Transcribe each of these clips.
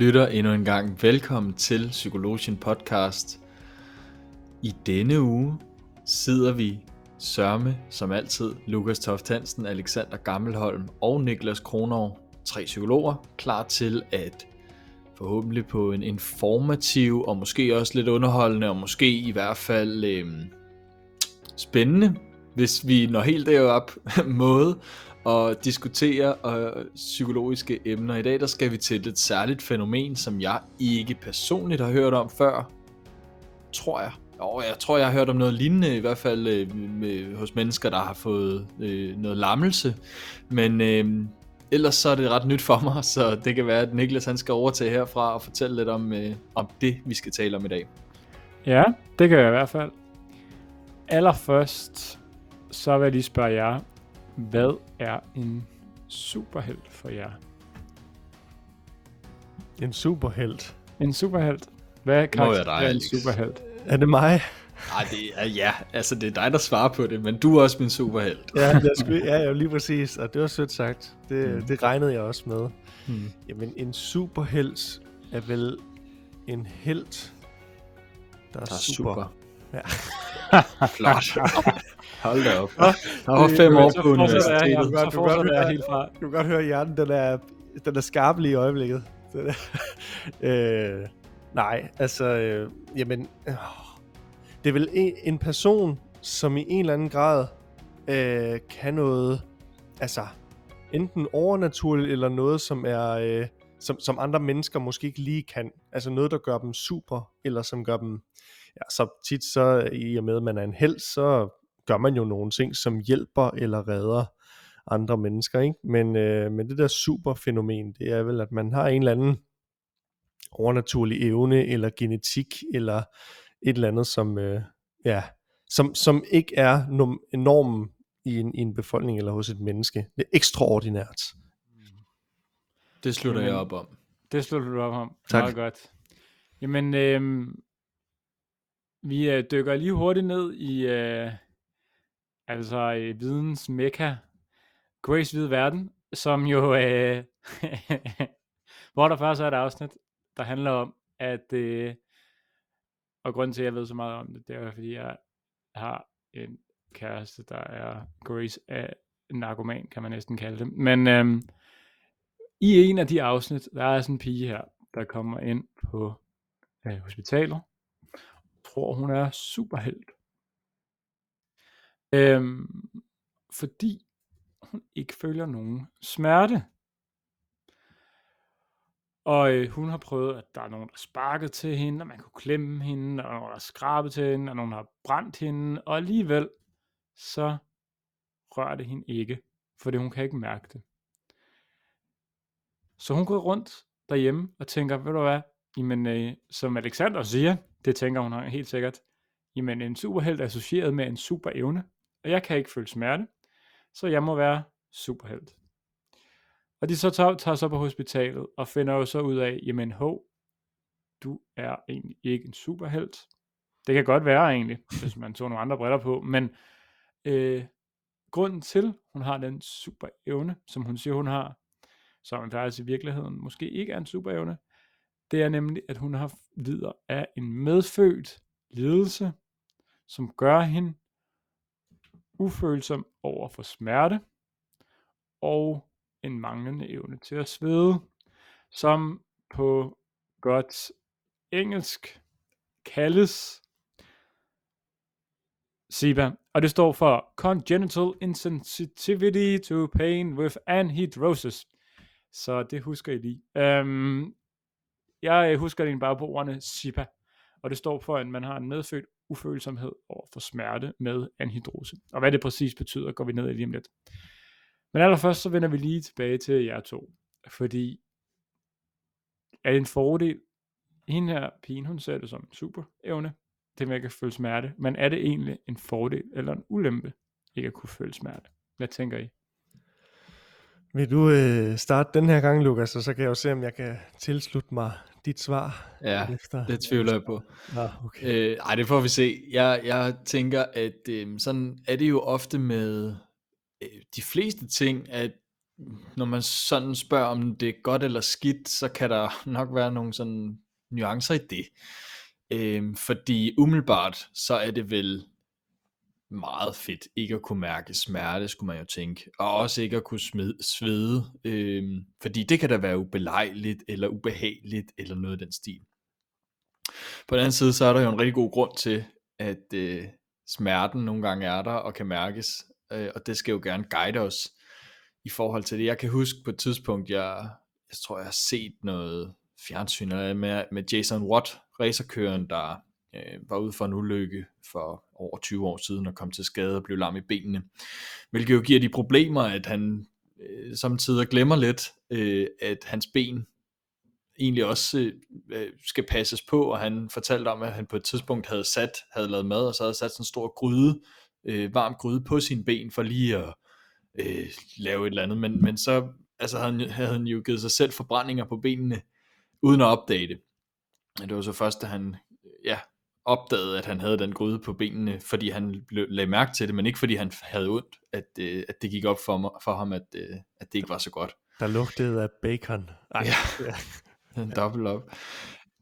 Lytter, endnu en gang velkommen til Psykologien Podcast. I denne uge sidder vi sørme, som altid, Lukas Toft Hansen, Alexander Gammelholm og Niklas Kronov, tre psykologer, klar til at forhåbentlig på en informativ og måske også lidt underholdende og måske i hvert fald øh, spændende, hvis vi når helt derop måde og diskutere øh, psykologiske emner. I dag der skal vi til et særligt fænomen, som jeg ikke personligt har hørt om før. Tror jeg. Og jeg tror, jeg har hørt om noget lignende, i hvert fald øh, med, hos mennesker, der har fået øh, noget lammelse. Men øh, ellers så er det ret nyt for mig, så det kan være, at Niklas han skal overtage herfra og fortælle lidt om, øh, om det, vi skal tale om i dag. Ja, det kan jeg i hvert fald. Allerførst, så vil jeg lige spørge jer, hvad er en superhelt for jer? En superhelt. En superhelt? Hvad kan Må jeg dig, en Alex? superhelt? Er det mig? Nej, det er ja, altså det er dig, der svarer på det, men du er også min superhelt. Ja, jeg skulle, ja, ja, lige præcis. Og det var sødt sagt. Det, Mm. mm. det regnede jeg også med. Hmm. Jamen, en superhelt er vel en helt, der er, Der er super. super. Ja. Flot. Hold da op. Der var fem år på universitetet. Du kan godt høre- helt fra. Du kan godt høre, at hjernen den er, den er skarp lige i øjeblikket. Den er, øh, nej, altså, øh, jamen, øh, det er vel en, en person, som i en eller anden grad øh, kan noget, altså, enten overnaturligt, eller noget, som er, øh, som, som andre mennesker måske ikke lige kan. Altså noget, der gør dem super, eller som gør dem, ja, så tit så, i og med, at man er en held, så gør man jo nogle ting, som hjælper eller redder andre mennesker, ikke? Men, øh, men det der superfænomen, det er vel, at man har en eller anden overnaturlig evne, eller genetik, eller et eller andet, som, øh, ja, som, som ikke er normen i en, i en befolkning eller hos et menneske. Det er ekstraordinært. Det slutter jeg Jamen, op om. Det slutter du op om. Tak. Meget godt. Jamen, øhm, vi øh, dykker lige hurtigt ned i, øh, altså øh, videns mekka, Grace Hvide Verden, som jo, øh, hvor der først er et afsnit, der handler om, at, øh, og grunden til, at jeg ved så meget om det, det er fordi, jeg har en kæreste, der er Grace af narkoman, kan man næsten kalde det. Men øh, i en af de afsnit, der er sådan en pige her, der kommer ind på øh, hospitalet tror, hun er superheld. Øhm, fordi hun ikke føler nogen smerte. Og øh, hun har prøvet, at der er nogen, der sparket til hende, og man kunne klemme hende, og nogen, der har skrabet til hende, og nogen har brændt hende, og alligevel, så rører det hende ikke, fordi hun kan ikke mærke det. Så hun går rundt derhjemme og tænker, ved du hvad, jamen, øh, som Alexander siger, det tænker hun helt sikkert, jamen en superhelt er associeret med en super evne, og jeg kan ikke føle smerte, så jeg må være superhelt. Og de så tager, tager så på hospitalet og finder jo så ud af, jamen hov, du er egentlig ikke en superhelt. Det kan godt være egentlig, hvis man tog nogle andre briller på, men øh, grunden til, hun har den super evne, som hun siger, hun har, som man faktisk i virkeligheden måske ikke er en superevne, det er nemlig, at hun har lider af en medfødt lidelse, som gør hende ufølsom over for smerte, og en manglende evne til at svede, som på godt engelsk kaldes SIBA, og det står for Congenital Insensitivity to Pain with Anhidrosis. Så det husker I lige. Øhm, jeg øh, husker det bare på ordene SIPA, og det står for, at man har en medfødt ufølsomhed over for smerte med anhidrose. Og hvad det præcis betyder, går vi ned i lige om lidt. Men allerførst så vender vi lige tilbage til jer to, fordi er det en fordel, hende her pigen, hun ser det som en super evne, det med at kan føle smerte, men er det egentlig en fordel eller en ulempe, ikke at kunne føle smerte? Hvad tænker I? Vil du øh, starte den her gang, Lukas, og så kan jeg jo se, om jeg kan tilslutte mig dit svar. Ja, efter. det tvivler jeg på. Ah, okay. Øh, ej, det får vi se. Jeg, jeg tænker, at øh, sådan er det jo ofte med øh, de fleste ting, at når man sådan spørger, om det er godt eller skidt, så kan der nok være nogle sådan nuancer i det. Øhm, fordi umiddelbart, så er det vel meget fedt ikke at kunne mærke smerte, skulle man jo tænke. Og også ikke at kunne smide, svede, øh, fordi det kan da være ubelejligt, eller ubehageligt, eller noget af den stil. På den anden side, så er der jo en rigtig god grund til, at øh, smerten nogle gange er der, og kan mærkes, øh, og det skal jo gerne guide os i forhold til det. Jeg kan huske på et tidspunkt, jeg, jeg tror, jeg har set noget fjernsyn med, med Jason Watt, racerkøren, der øh, var ude for en ulykke for over 20 år siden og kom til skade og blev lam i benene. Hvilket jo giver de problemer, at han øh, samtidig glemmer lidt, øh, at hans ben egentlig også øh, øh, skal passes på, og han fortalte om, at han på et tidspunkt havde sat, havde lavet mad, og så havde sat sådan en stor gryde, øh, varm gryde på sine ben, for lige at øh, lave et eller andet, men, men så altså, havde, han, havde han jo givet sig selv forbrændinger på benene, uden at opdage det. Det var så først, da han opdagede, at han havde den gryde på benene, fordi han lagde mærke til det, men ikke fordi han havde ondt, at, øh, at det gik op for, mig, for ham, at, øh, at det ikke var så godt. Der lugtede af bacon. Ej. Ja, en dobbelt op.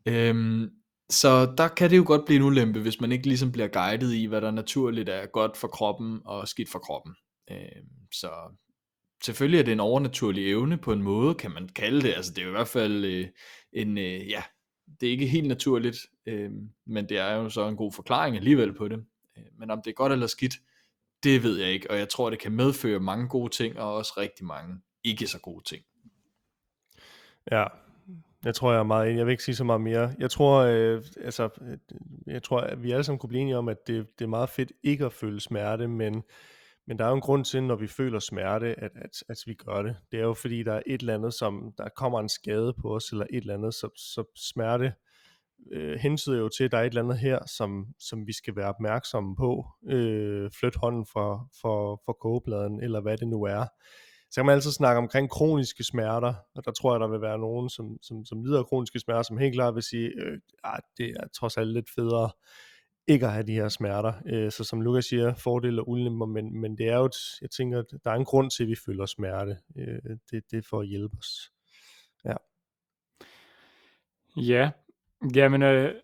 Øhm, så der kan det jo godt blive en ulempe, hvis man ikke ligesom bliver guidet i, hvad der naturligt er godt for kroppen og skidt for kroppen. Øhm, så selvfølgelig er det en overnaturlig evne på en måde, kan man kalde det. Altså det er jo i hvert fald øh, en, øh, ja, det er ikke helt naturligt, øh, men det er jo så en god forklaring alligevel på det. Øh, men om det er godt eller skidt, det ved jeg ikke, og jeg tror, det kan medføre mange gode ting, og også rigtig mange ikke så gode ting. Ja, jeg tror, jeg er meget enig. Jeg vil ikke sige så meget mere. Jeg tror, øh, altså, øh, jeg tror, at vi alle sammen kunne blive enige om, at det, det er meget fedt ikke at føle smerte, men men der er jo en grund til, når vi føler smerte, at, at, at vi gør det. Det er jo fordi, der er et eller andet, som der kommer en skade på os, eller et eller andet, så, så smerte øh, hensyder jo til, at der er et eller andet her, som, som vi skal være opmærksomme på. Øh, flyt hånden fra, for, for kogebladen, eller hvad det nu er. Så kan man altid snakke omkring kroniske smerter, og der tror jeg, der vil være nogen, som, som, som lider af kroniske smerter, som helt klart vil sige, øh, ah, det er trods alt lidt federe ikke at have de her smerter. Øh, så som Lukas siger, fordele og ulemper, men, men det er jo, et, jeg tænker, at der er en grund til, at vi føler smerte. Øh, det, det er for at hjælpe os. Ja. Ja, jamen, øh,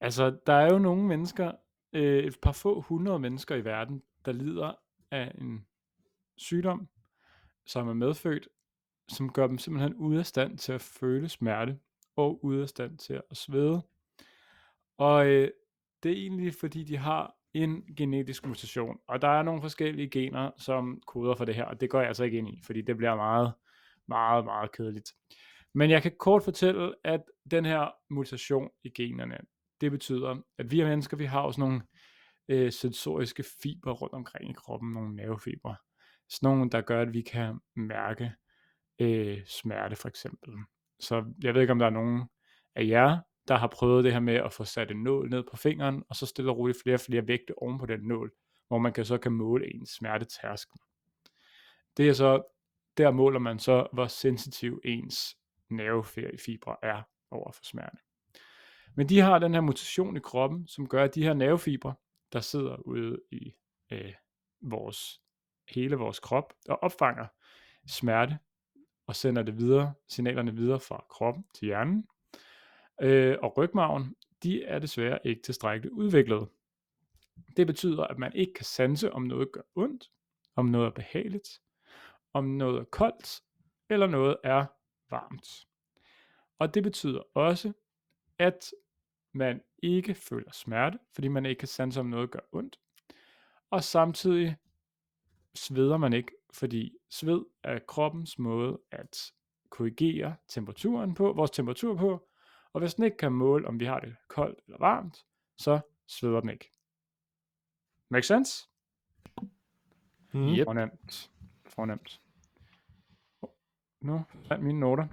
altså, der er jo nogle mennesker, øh, et par få hundrede mennesker i verden, der lider af en sygdom, som er medfødt, som gør dem simpelthen ude af stand til at føle smerte, og ude af stand til at svede. Og øh, det er egentlig fordi, de har en genetisk mutation, og der er nogle forskellige gener, som koder for det her, og det går jeg altså ikke ind i, fordi det bliver meget, meget, meget kedeligt. Men jeg kan kort fortælle, at den her mutation i generne, det betyder, at vi er mennesker, vi har også nogle øh, sensoriske fiber rundt omkring i kroppen, nogle nervefibre. Sådan nogle, der gør, at vi kan mærke øh, smerte for eksempel. Så jeg ved ikke, om der er nogen af jer, der har prøvet det her med at få sat en nål ned på fingeren, og så stille roligt flere og flere vægte oven på den nål, hvor man kan så kan måle ens smertetærskel. Det er så, der måler man så, hvor sensitiv ens nervefibre er over for smerte. Men de har den her mutation i kroppen, som gør, at de her nervefibre, der sidder ude i øh, vores, hele vores krop, og opfanger smerte, og sender det videre, signalerne videre fra kroppen til hjernen, øh, og rygmarven, de er desværre ikke tilstrækkeligt udviklet. Det betyder, at man ikke kan sanse, om noget gør ondt, om noget er behageligt, om noget er koldt, eller noget er varmt. Og det betyder også, at man ikke føler smerte, fordi man ikke kan sanse, om noget gør ondt. Og samtidig sveder man ikke, fordi sved er kroppens måde at korrigere temperaturen på, vores temperatur på, og hvis den ikke kan måle, om vi har det koldt eller varmt, så sveder den ikke. Make sense? Mm. Yep. Fornemt. Fornemt. Nu fandt mine noter.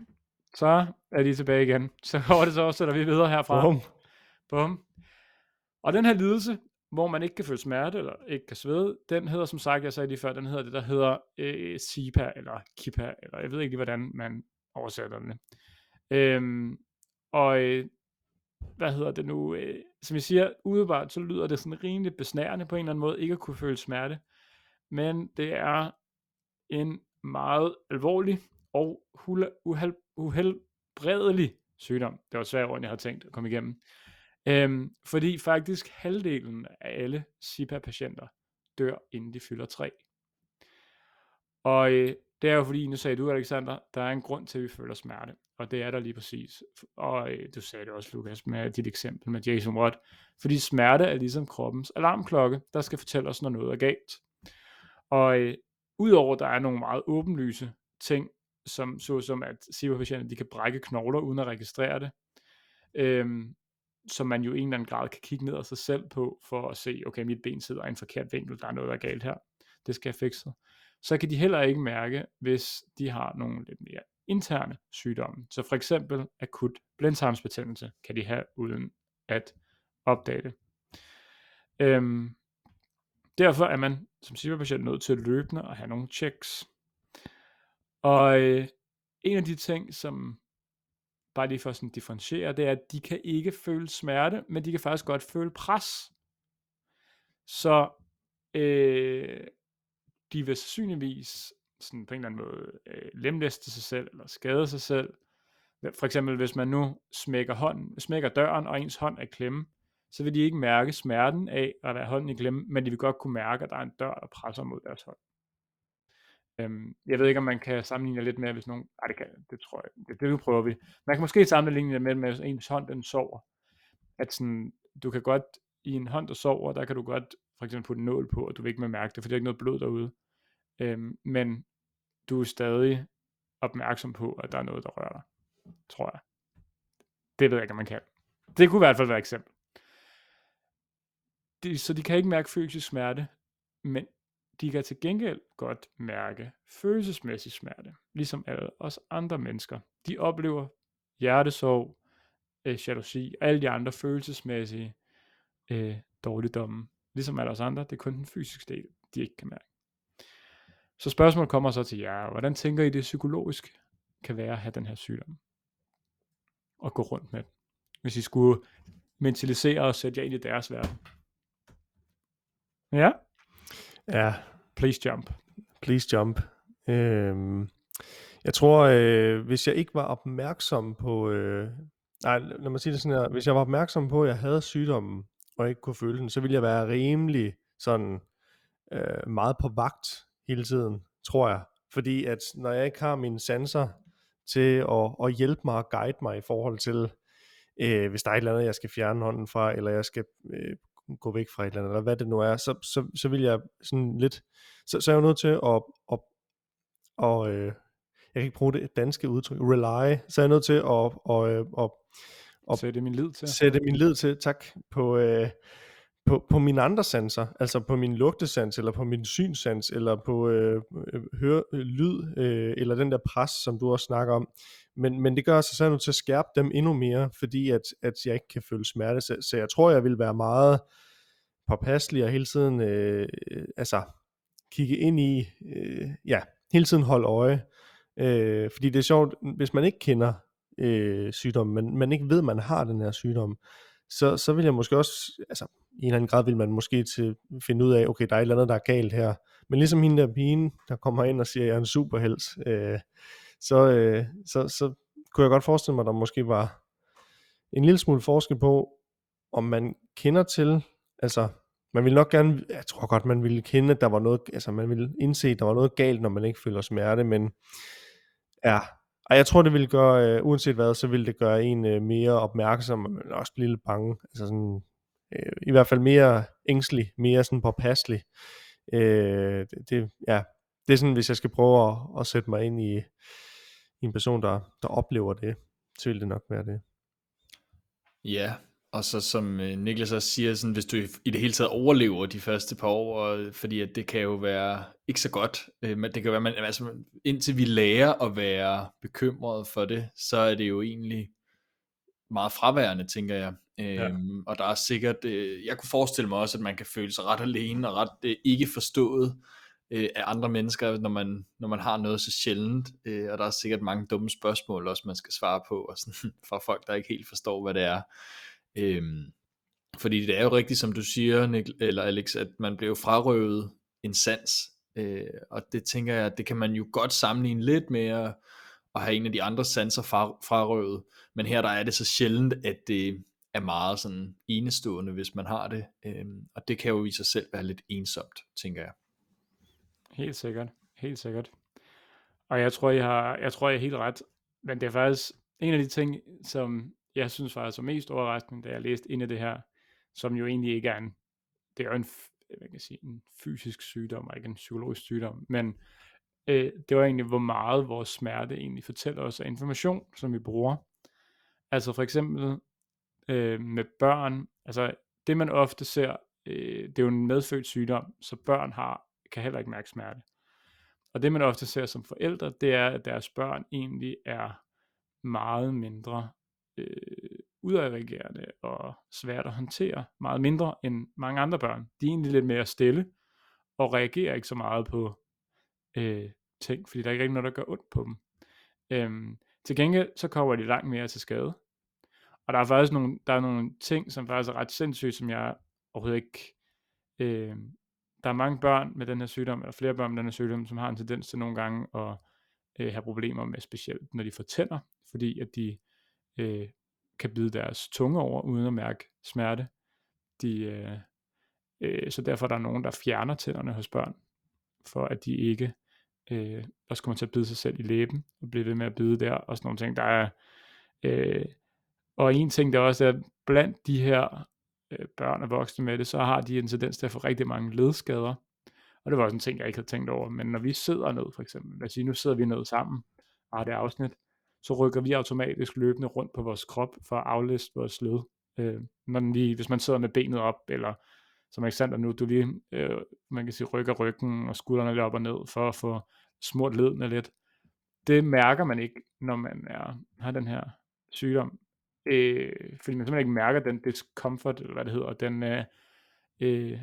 Så er de tilbage igen. Så går det så også, vi videre herfra. Bum. Bum. Og den her lidelse, hvor man ikke kan føle smerte, eller ikke kan svede, den hedder, som sagt, jeg sagde lige før, den hedder det, der hedder øh, SIPA, eller KIPA, eller jeg ved ikke lige, hvordan man oversætter den. Øhm, og øh, hvad hedder det nu, øh, som jeg siger, udebart, så lyder det sådan rimelig besnærende på en eller anden måde, ikke at kunne føle smerte. Men det er en meget alvorlig og uhelbredelig sygdom. Det var svært ord, jeg havde tænkt at komme igennem. Øhm, fordi faktisk halvdelen af alle SIPA-patienter dør, inden de fylder 3. Og øh, det er jo fordi, nu sagde du, Alexander, der er en grund til, at vi føler smerte. Og det er der lige præcis. Og øh, du sagde det også, Lukas, med dit eksempel med Jason Watt. Fordi smerte er ligesom kroppens alarmklokke, der skal fortælle os, når noget er galt. Og øh, udover der er nogle meget åbenlyse ting, som, såsom at SIBO-patienter de kan brække knogler uden at registrere det, øhm, som man jo i en eller anden grad kan kigge ned af sig selv på, for at se, okay, mit ben sidder i en forkert vinkel, der er noget, der er galt her, det skal jeg fikse. Så kan de heller ikke mærke, hvis de har nogle lidt mere interne sygdomme. Så for eksempel akut blindtarmsbetændelse kan de have uden at opdage det. Øhm, derfor er man som SIBO-patient nødt til løbende at have nogle checks. Og øh, en af de ting, som bare lige for sådan at differentiere, det er, at de kan ikke føle smerte, men de kan faktisk godt føle pres. Så øh, de vil sandsynligvis sådan på en eller anden måde øh, lemlæste sig selv, eller skade sig selv. For eksempel, hvis man nu smækker, hånden, smækker døren, og ens hånd er klemme, så vil de ikke mærke smerten af at være hånden i klemme, men de vil godt kunne mærke, at der er en dør, der presser mod deres hånd. Øhm, jeg ved ikke, om man kan sammenligne lidt med, hvis nogen... Nej, det kan det tror jeg. Det, det prøver vi. Man kan måske sammenligne det med, med ens hånd, den sover. At sådan, du kan godt, i en hånd, der sover, der kan du godt for eksempel putte en nål på, og du vil ikke mærke det, for der er ikke noget blod derude. Øhm, men du er stadig opmærksom på, at der er noget, der rører dig. Tror jeg. Det ved jeg ikke, om man kan. Det kunne i hvert fald være et eksempel. De, så de kan ikke mærke fysisk smerte, men de kan til gengæld godt mærke følelsesmæssig smerte, ligesom alle os andre mennesker. De oplever hjertesorg, øh, jalousi og alle de andre følelsesmæssige øh, dårligdomme, ligesom alle os andre. Det er kun den fysiske del, de ikke kan mærke. Så spørgsmålet kommer så til jer. Hvordan tænker I det psykologisk kan være at have den her sygdom? Og gå rundt med den. Hvis I skulle mentalisere og sætte jer ind i deres verden. Ja? Ja. Please jump. Please jump. Øhm, jeg tror, øh, hvis jeg ikke var opmærksom på... Øh, nej, lad mig sige det sådan her. Hvis jeg var opmærksom på, at jeg havde sygdommen, og ikke kunne føle den, så ville jeg være rimelig sådan øh, meget på vagt hele tiden, tror jeg. Fordi at når jeg ikke har mine sanser til at, at hjælpe mig og guide mig i forhold til, øh, hvis der er et eller andet, jeg skal fjerne hånden fra, eller jeg skal øh, gå væk fra et eller andet, eller hvad det nu er, så, så, så vil jeg sådan lidt, så, så er jeg jo nødt til at, at, at øh, jeg kan ikke bruge det danske udtryk, rely, så er jeg nødt til at, at, at, at, at sætte min lid til. Sætte min lid til, tak, på, øh, på, på mine andre sanser, altså på min lugtesans, eller på min synsans, eller på øh, øh høre, øh, lyd, øh, eller den der pres, som du også snakker om. Men, men det gør sig så til at skærpe dem endnu mere, fordi at, at jeg ikke kan føle smerte. Så, så jeg tror, jeg vil være meget påpasselig og hele tiden øh, øh altså, kigge ind i, øh, ja, hele tiden holde øje. Øh, fordi det er sjovt, hvis man ikke kender øh, sygdommen, men man ikke ved, man har den her sygdom, så, så vil jeg måske også, altså i en eller anden grad vil man måske til finde ud af, okay, der er et eller andet, der er galt her. Men ligesom hende der pigen, der kommer ind og siger, at jeg er en superhelt, øh, så, øh, så, så kunne jeg godt forestille mig, at der måske var en lille smule forskel på, om man kender til, altså man vil nok gerne, jeg tror godt, man ville kende, at der var noget, altså man ville indse, at der var noget galt, når man ikke føler smerte, men ja, og jeg tror, det ville gøre, øh, uanset hvad, så ville det gøre en øh, mere opmærksom, men også blive lidt bange. Altså sådan, Øh, i hvert fald mere ængstelig, mere sådan påpasselig. Øh, det, ja, det er sådan, hvis jeg skal prøve at, at sætte mig ind i, i en person, der, der oplever det, så vil det nok være det. Ja, og så som øh, Niklas også siger, sådan, hvis du i det hele taget overlever de første par år, og, fordi at det kan jo være ikke så godt, øh, men det kan være, man, altså, indtil vi lærer at være bekymret for det, så er det jo egentlig meget fraværende, tænker jeg. Ja. Øhm, og der er sikkert, øh, jeg kunne forestille mig også, at man kan føle sig ret alene og ret øh, ikke forstået øh, af andre mennesker, når man, når man har noget så sjældent, øh, og der er sikkert mange dumme spørgsmål også, man skal svare på, og sådan, fra folk, der ikke helt forstår, hvad det er. Øhm, fordi det er jo rigtigt, som du siger, Nik- eller Alex, at man blev frarøvet en sans Øh, og det tænker jeg, det kan man jo godt sammenligne lidt med at, at have en af de andre sanser fra, frarøvet, men her der er det så sjældent, at det er meget sådan enestående, hvis man har det, øh, og det kan jo i sig selv være lidt ensomt, tænker jeg. Helt sikkert, helt sikkert. Og jeg tror, jeg har, jeg tror, jeg er helt ret, men det er faktisk en af de ting, som jeg synes faktisk var mest overraskende, da jeg læste ind i det her, som jo egentlig ikke er en, det er jo en, hvad kan jeg sige, en fysisk sygdom, og ikke en psykologisk sygdom, men øh, det var egentlig, hvor meget vores smerte egentlig fortæller os af information, som vi bruger. Altså for eksempel øh, med børn, altså det man ofte ser, øh, det er jo en medfødt sygdom, så børn har, kan heller ikke mærke smerte. Og det man ofte ser som forældre, det er, at deres børn egentlig er meget mindre øh, udadreagerende og svært at håndtere, meget mindre end mange andre børn. De er egentlig lidt mere stille og reagerer ikke så meget på øh, ting, fordi der er ikke rigtig noget, der gør ondt på dem. Øhm, til gengæld så kommer de langt mere til skade. Og der er faktisk nogle, der er nogle ting, som faktisk er ret sindssygt, som jeg overhovedet ikke... Øh, der er mange børn med den her sygdom, eller flere børn med den her sygdom, som har en tendens til nogle gange at øh, have problemer med, specielt når de får tænder, fordi at de øh, kan bide deres tunge over, uden at mærke smerte. De, øh, øh, så derfor er der nogen, der fjerner tænderne hos børn, for at de ikke øh, også kommer til at bide sig selv i læben, og blive ved med at bide der, og sådan nogle ting. Der er, øh, og en ting, der også er blandt de her øh, børn og voksne med det, så har de en tendens til at få rigtig mange ledskader. Og det var også en ting, jeg ikke havde tænkt over. Men når vi sidder ned, for eksempel, lad os sige, nu sidder vi ned sammen, og det afsnit, så rykker vi automatisk løbende rundt på vores krop for at aflæse vores led. Øh, når vi, hvis man sidder med benet op, eller som eksempel nu, du lige, øh, man kan sige, rykker ryggen og skuldrene lidt op og ned, for at få smurt ledene lidt. Det mærker man ikke, når man er, har den her sygdom øh, fordi man simpelthen ikke mærker den discomfort, eller hvad det hedder, den øh, øh,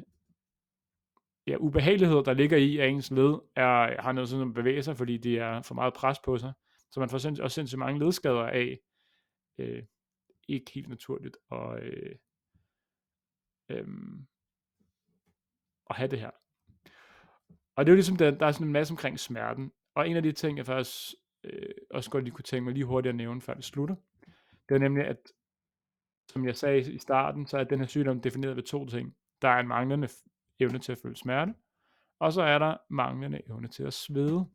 ja, ubehagelighed, der ligger i, at ens led er, har noget sådan at bevæge sig, fordi det er for meget pres på sig. Så man får sinds, også sindssygt mange ledskader af, øh, ikke helt naturligt, og øh, øh, at have det her. Og det er jo ligesom, der, der er sådan en masse omkring smerten. Og en af de ting, jeg faktisk øh, også godt lige kunne tænke mig lige hurtigt at nævne, før det slutter, det er nemlig, at som jeg sagde i starten, så er den her sygdom defineret ved to ting. Der er en manglende evne til at føle smerte, og så er der manglende evne til at svede.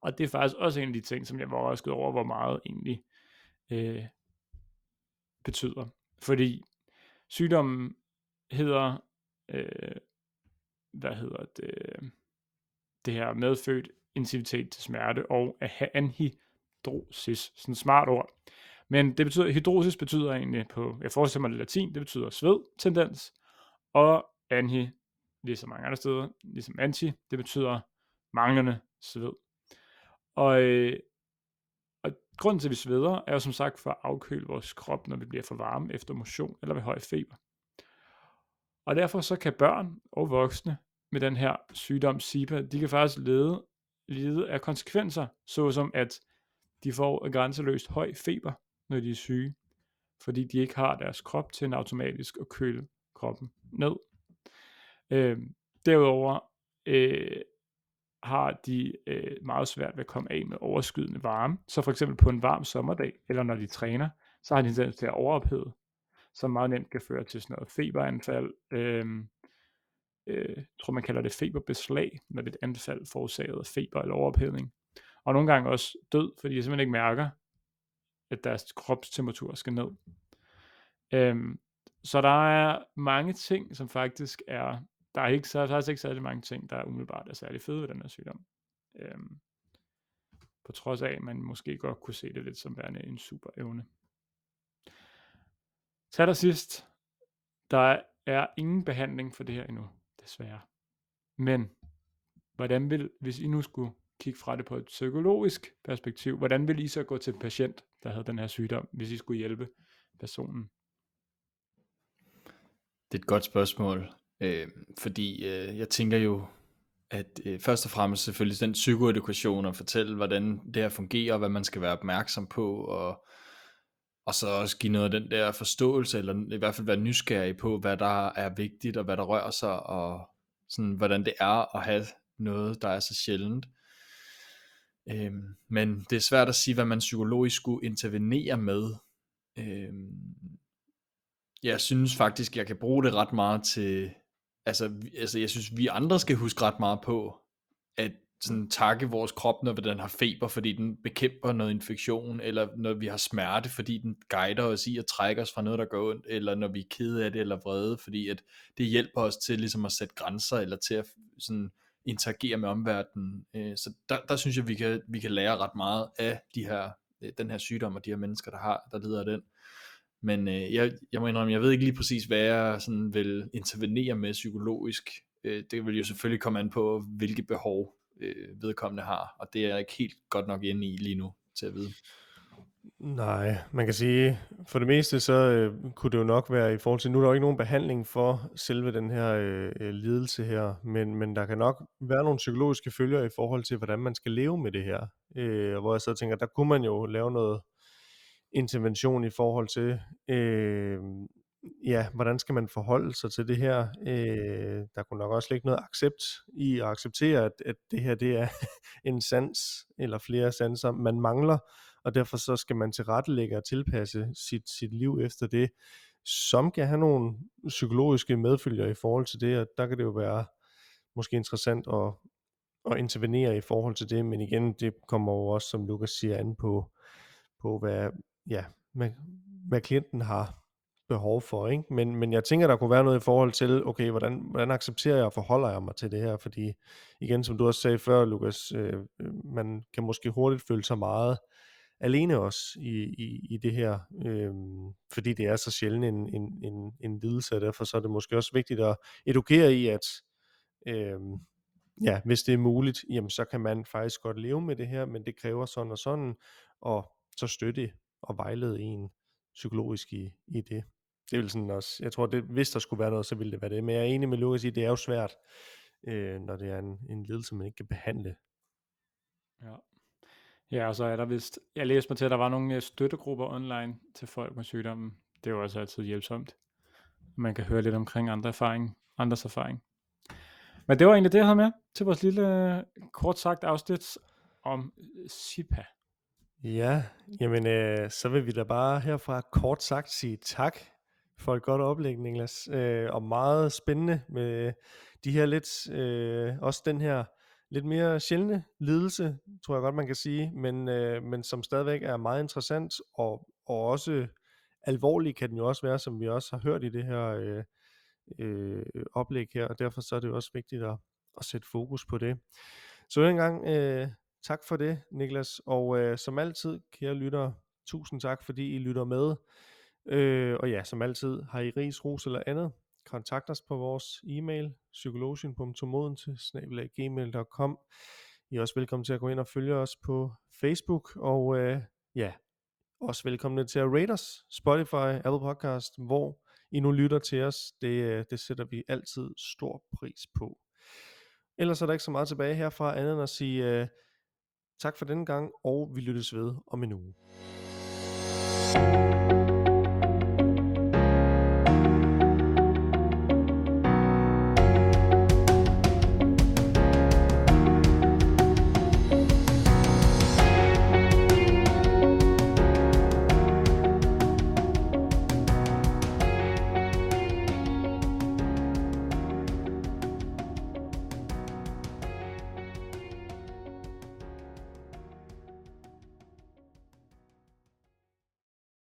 Og det er faktisk også en af de ting, som jeg var overrasket over, hvor meget egentlig øh, betyder. Fordi sygdommen hedder, øh, hvad hedder det, det her medfødt intensitet til smerte og anhidrosis, sådan et smart ord. Men det betyder, hydrosis betyder egentlig på, jeg forestiller mig det latin, det betyder sved, tendens, og anhi, ligesom mange andre steder, ligesom anti, det betyder manglende sved. Og, øh, og grunden til, at vi sveder, er jo som sagt for at afkøle vores krop, når vi bliver for varme efter motion eller ved høj feber. Og derfor så kan børn og voksne med den her sygdom SIPA, de kan faktisk lede, lede af konsekvenser, såsom at de får grænseløst høj feber, når de er syge, fordi de ikke har deres krop til en automatisk at køle kroppen ned. Øh, derudover øh, har de øh, meget svært ved at komme af med overskydende varme. Så for eksempel på en varm sommerdag, eller når de træner, så har de tendens til at overophede, som meget nemt kan føre til sådan noget feberanfald. Øh, øh, tror man kalder det feberbeslag, når det er et anfald forårsaget af feber eller overophedning. Og nogle gange også død, fordi de simpelthen ikke mærker, at deres kropstemperatur skal ned. Øhm, så der er mange ting, som faktisk er, der er ikke, så er faktisk ikke særlig mange ting, der er umiddelbart er særlig fede ved den her sygdom. Øhm, på trods af, at man måske godt kunne se det lidt som værende en super evne. Til der sidst, der er ingen behandling for det her endnu, desværre. Men, hvordan vil, hvis I nu skulle kigge fra det på et psykologisk perspektiv, hvordan ville I så gå til en patient, der havde den her sygdom, hvis I skulle hjælpe personen? Det er et godt spørgsmål, øh, fordi øh, jeg tænker jo, at øh, først og fremmest selvfølgelig den psykoedukation og fortælle, hvordan det her fungerer, og hvad man skal være opmærksom på, og, og så også give noget af den der forståelse, eller i hvert fald være nysgerrig på, hvad der er vigtigt, og hvad der rører sig, og sådan, hvordan det er at have noget, der er så sjældent. Øhm, men det er svært at sige, hvad man psykologisk skulle intervenere med. Øhm, jeg synes faktisk, jeg kan bruge det ret meget til, altså, altså jeg synes, vi andre skal huske ret meget på, at sådan takke vores krop, når den har feber, fordi den bekæmper noget infektion, eller når vi har smerte, fordi den guider os i at trække os fra noget, der går ondt, eller når vi er kede af det, eller vrede, fordi at det hjælper os til ligesom at sætte grænser, eller til at sådan interagere med omverdenen. Øh, så der, der synes jeg, vi kan, vi kan lære ret meget af de her, øh, den her sygdom, og de her mennesker, der har, der lider af den. Men øh, jeg, jeg må indrømme, jeg ved ikke lige præcis, hvad jeg sådan vil intervenere med psykologisk. Øh, det vil jo selvfølgelig komme an på, hvilke behov øh, vedkommende har, og det er jeg ikke helt godt nok inde i lige nu til at vide. Nej, man kan sige, for det meste så øh, kunne det jo nok være i forhold til, nu er der jo ikke nogen behandling for selve den her øh, øh lidelse her, men, men der kan nok være nogle psykologiske følger i forhold til, hvordan man skal leve med det her. Øh, hvor jeg så tænker, der kunne man jo lave noget intervention i forhold til, øh, ja, hvordan skal man forholde sig til det her? Øh, der kunne nok også ligge noget accept i at acceptere, at, at det her det er en sans eller flere sanser, man mangler, og derfor så skal man tilrettelægge og tilpasse sit, sit liv efter det, som kan have nogle psykologiske medfølger i forhold til det, og der kan det jo være måske interessant at, at intervenere i forhold til det, men igen, det kommer jo også, som Lukas siger, an på, på hvad, ja, hvad, hvad klienten har behov for, ikke? Men, men jeg tænker, der kunne være noget i forhold til, okay, hvordan, hvordan accepterer jeg og forholder jeg mig til det her? Fordi igen, som du også sagde før, Lukas, øh, øh man kan måske hurtigt føle sig meget alene også i, i, i det her, øh, fordi det er så sjældent en, en, en, en lidelse, og derfor så er det måske også vigtigt at edukere i, at øh, ja, hvis det er muligt, jamen så kan man faktisk godt leve med det her, men det kræver sådan og sådan, og så støtte og vejlede en psykologisk i, i det det vil sådan også, jeg tror, det, hvis der skulle være noget, så ville det være det. Men jeg er enig med Lukas i, at det er jo svært, øh, når det er en, en lidelse, man ikke kan behandle. Ja. Ja, og så er der vist, jeg læste mig til, at der var nogle øh, støttegrupper online til folk med sygdommen. Det er jo også altid hjælpsomt. Man kan høre lidt omkring andre erfaring, andres erfaring. Men det var egentlig det, jeg havde med til vores lille, øh, kort sagt afsnit om øh, SIPA. Ja, jamen øh, så vil vi da bare herfra kort sagt sige tak for et godt oplæg, Niklas. Øh, og meget spændende med de her lidt, øh, også den her lidt mere sjældne lidelse, tror jeg godt, man kan sige, men, øh, men som stadigvæk er meget interessant, og, og også alvorlig kan den jo også være, som vi også har hørt i det her øh, øh, oplæg her, og derfor så er det jo også vigtigt at, at sætte fokus på det. Så en gang øh, tak for det, Niklas, og øh, som altid, kære lyttere, tusind tak, fordi I lytter med. Øh, og ja, som altid, har I ris, ros eller andet, kontakt os på vores e-mail, psykologien.modentil.gmail.com I er også velkommen til at gå ind og følge os på Facebook, og øh, ja, også velkommen til at rate os, Spotify, Apple Podcast, hvor I nu lytter til os. Det, øh, det sætter vi altid stor pris på. Ellers er der ikke så meget tilbage herfra, andet end at sige øh, tak for denne gang, og vi lyttes ved om en uge. thank you